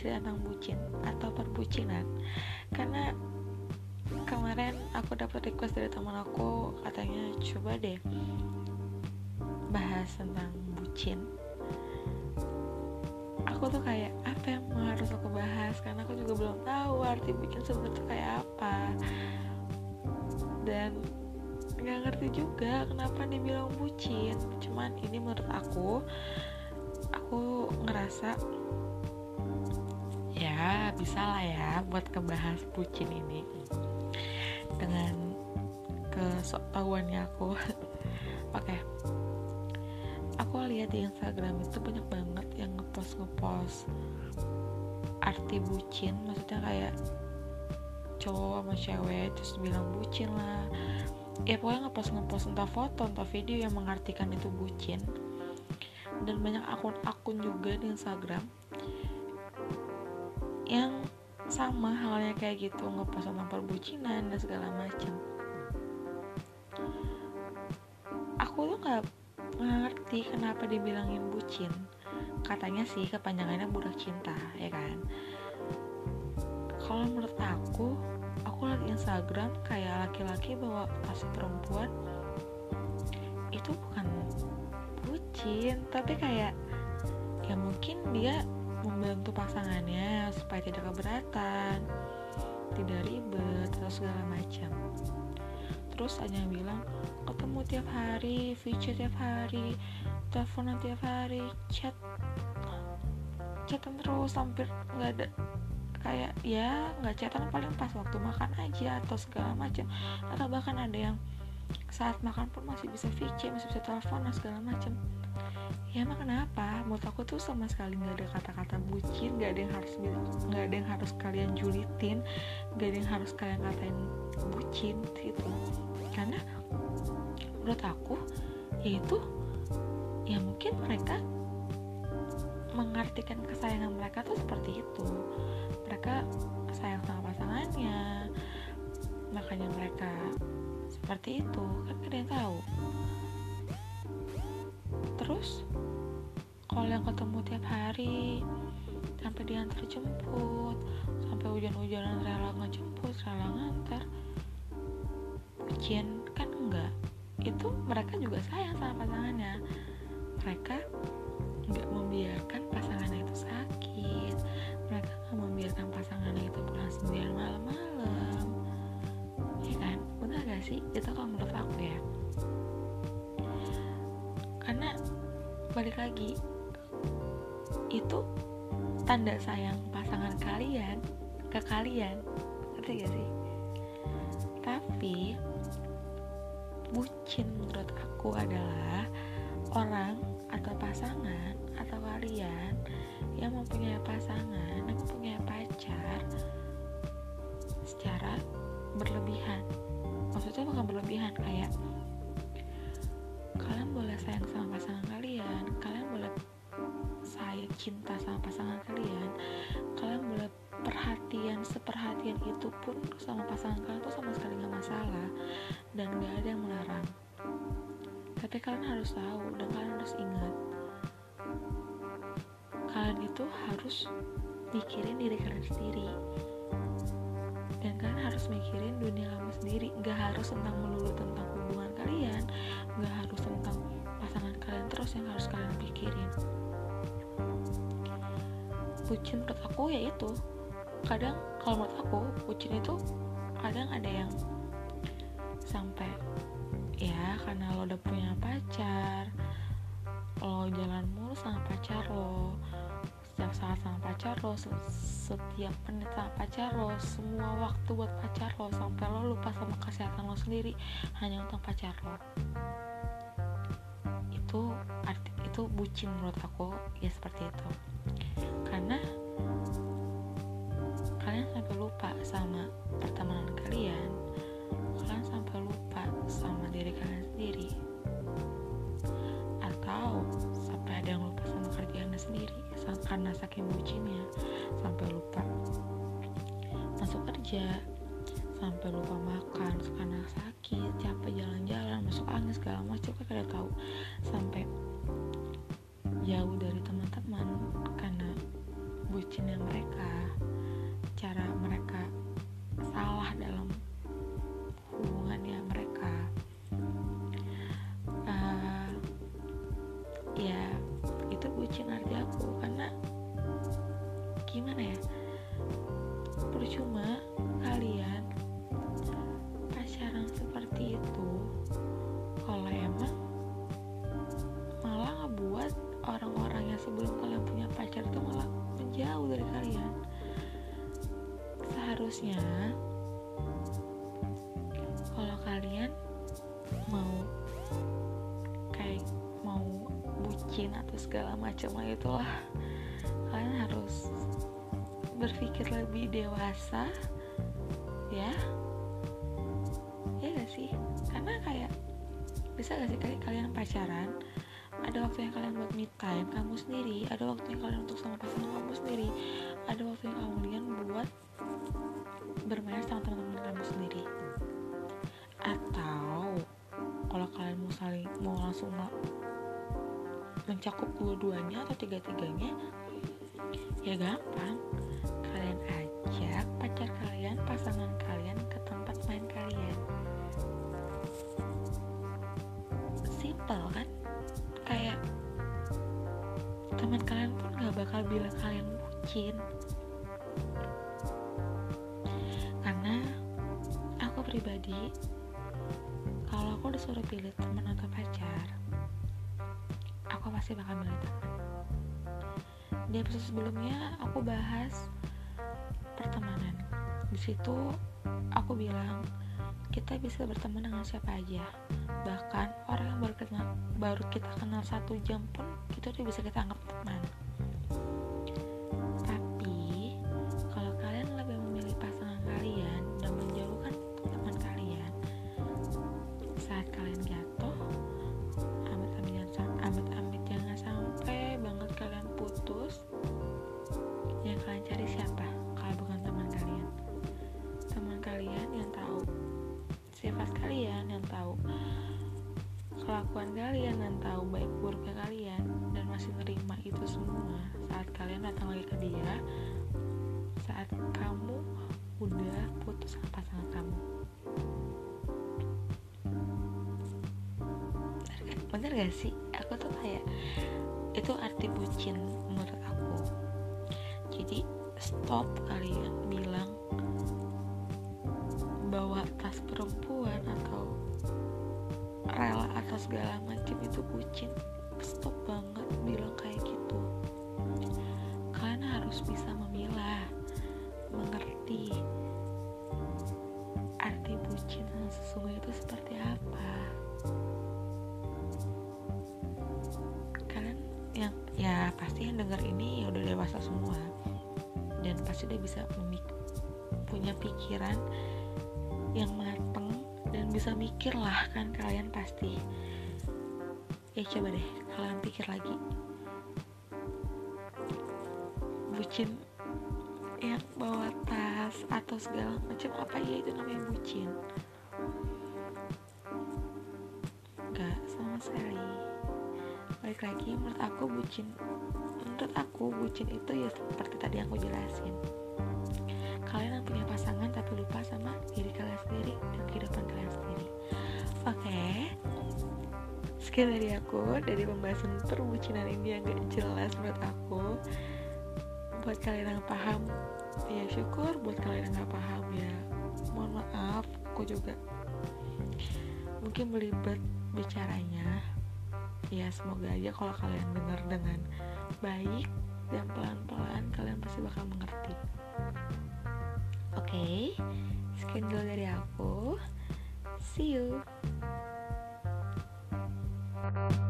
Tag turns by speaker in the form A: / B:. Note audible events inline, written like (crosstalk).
A: cerita tentang bucin atau perbucinan. Karena kemarin aku dapat request dari teman aku katanya coba deh bahas tentang bucin. Aku tuh kayak apa yang harus aku bahas? Karena aku juga belum tahu arti bucin sebenarnya kayak apa. Dan nggak ngerti juga kenapa dibilang bucin. Cuman ini menurut aku aku ngerasa bisa lah ya buat kebahas bucin ini. Dengan kesoktahuannya aku. (laughs) Oke. Okay. aku lihat di Instagram itu banyak banget yang ngepost ngepost arti bucin. Maksudnya kayak cowok sama cewek terus bilang bucin lah. Ya pokoknya ngepost ngepost entah foto entah video yang mengartikan itu bucin. Dan banyak akun-akun juga di Instagram yang sama halnya kayak gitu ngepost tentang perbucinan dan segala macam. Aku tuh nggak ngerti kenapa dibilangin bucin. Katanya sih kepanjangannya budak cinta ya kan? Kalau menurut aku aku lihat Instagram kayak laki-laki bawa tas perempuan itu bukan bucin tapi kayak ya mungkin dia membantu pasangannya supaya tidak keberatan tidak ribet atau segala macam. Terus ada yang bilang ketemu tiap hari video tiap hari teleponan tiap hari chat chatan terus hampir nggak ada kayak ya nggak chatan paling pas waktu makan aja atau segala macam. Atau bahkan ada yang saat makan pun masih bisa VC masih bisa telepon segala macam ya emang kenapa? Menurut aku tuh sama sekali nggak ada kata-kata bucin nggak ada yang harus nggak ada yang harus kalian julitin nggak ada yang harus kalian katain bucin gitu. Karena menurut aku yaitu ya mungkin mereka mengartikan kesayangan mereka tuh seperti itu. Mereka sayang sama pasangannya makanya mereka seperti itu. Kan yang tahu yang ketemu tiap hari sampai diantar jemput sampai hujan-hujanan rela ngejemput rela ngantar. Ujian kan enggak. Itu mereka juga sayang sama pasangannya. Mereka nggak membiarkan pasangannya itu sakit. Mereka nggak membiarkan pasangannya itu pulang sendirian malam-malam. Ya kan? Benar gak sih? Itu kalau menurut aku ya. Karena balik lagi itu tanda sayang pasangan kalian ke kalian. Ngerti gak sih? Tapi bucin menurut aku adalah orang atau pasangan atau kalian yang mempunyai pasangan yang mempunyai pacar secara berlebihan. Maksudnya bukan berlebihan kayak kalian boleh sayang sama pasangan kalian kalian boleh cinta sama pasangan kalian kalian boleh perhatian seperhatian itu pun sama pasangan kalian tuh sama sekali nggak masalah dan nggak ada yang melarang. Tapi kalian harus tahu dan kalian harus ingat kalian itu harus mikirin diri kalian sendiri. Dan kalian harus mikirin dunia kamu sendiri. Nggak harus tentang melulu tentang hubungan kalian nggak harus tentang pasangan kalian terus yang harus kalian pikirin bucin menurut aku ya itu. Kadang kalau menurut aku bucin itu kadang ada yang sampai ya karena lo udah punya pacar lo jalan mulu sama pacar lo setiap saat sama pacar lo setiap menit sama pacar lo semua waktu buat pacar lo sampai lo lupa sama kesehatan lo sendiri hanya untuk pacar lo. Itu arti itu bucin menurut aku ya seperti itu karena kalian sampai lupa sama pertemanan kalian. Kalian sampai lupa sama diri kalian sendiri. Atau sampai ada yang lupa sama kerjaannya sendiri karena saking bucinnya. Sampai lupa masuk kerja sampai lupa makan karena sakit capek jalan-jalan masuk angin segala macam kan kada tahu. Sampai jauh dari percuma kalian pacaran seperti itu kalau emang malah ngebuat orang-orang yang sebelum kalian punya pacar itu malah menjauh dari kalian. Seharusnya kalau kalian mau kayak mau bucin atau segala macam itulah berpikir lebih dewasa ya. Ya gak sih? Karena kayak bisa gak sih kayak kalian pacaran ada waktu yang kalian buat me time kamu sendiri ada waktu yang kalian untuk sama pasangan kamu sendiri ada waktu yang kalian buat bermain sama teman-teman kamu sendiri. Atau kalau kalian mau saling mau langsung mencakup dua-duanya atau tiga-tiganya ya gampang. Kalian ajak pacar kalian pasangan kalian ke tempat main kalian. Simple kan? Kayak teman kalian pun gak bakal bilang kalian bucin. Karena aku pribadi kalau aku disuruh pilih teman atau pacar aku pasti bakal milih teman di episode sebelumnya aku bahas pertemanan. Di situ aku bilang kita bisa berteman dengan siapa aja. Bahkan orang yang baru kita kenal satu jam pun itu udah bisa kita anggap teman kelakuan kalian dan tahu baik buruknya kalian dan masih nerima itu semua. Saat kalian datang lagi ke dia saat kamu udah putus sama pasangan kamu. Bener gak sih? Aku tuh kayak itu arti bucin menurut aku. Jadi stop kalian bilang bawa tas perempuan atau atau segala macam itu bucin stop banget bilang kayak gitu. Kalian harus bisa memilah mengerti arti bucin yang sesuai itu seperti apa. Kalian yang ya pasti yang dengar ini ya udah dewasa semua. Dan pasti udah bisa punya pikiran yang mateng dan bisa mikir lah kan kalian pasti. Ya coba deh kalian pikir lagi. Bucin. Yang bawa tas atau segala macam. Apa ya itu namanya bucin? Enggak sama sekali. Balik lagi menurut aku bucin menurut aku bucin itu ya seperti tadi yang aku jelasin. Kalian yang punya pasangan tapi lupa sama diri kalian sendiri dan kehidupan sekian dari aku dari pembahasan perbucinan ini yang gak jelas menurut aku. Buat kalian yang paham ya syukur. Buat kalian yang gak paham ya mohon maaf. Aku juga mungkin belibet bicaranya. Ya semoga aja kalau kalian dengar dengan baik dan pelan-pelan kalian pasti bakal mengerti. Oke okay, sekian dulu dari aku. See you you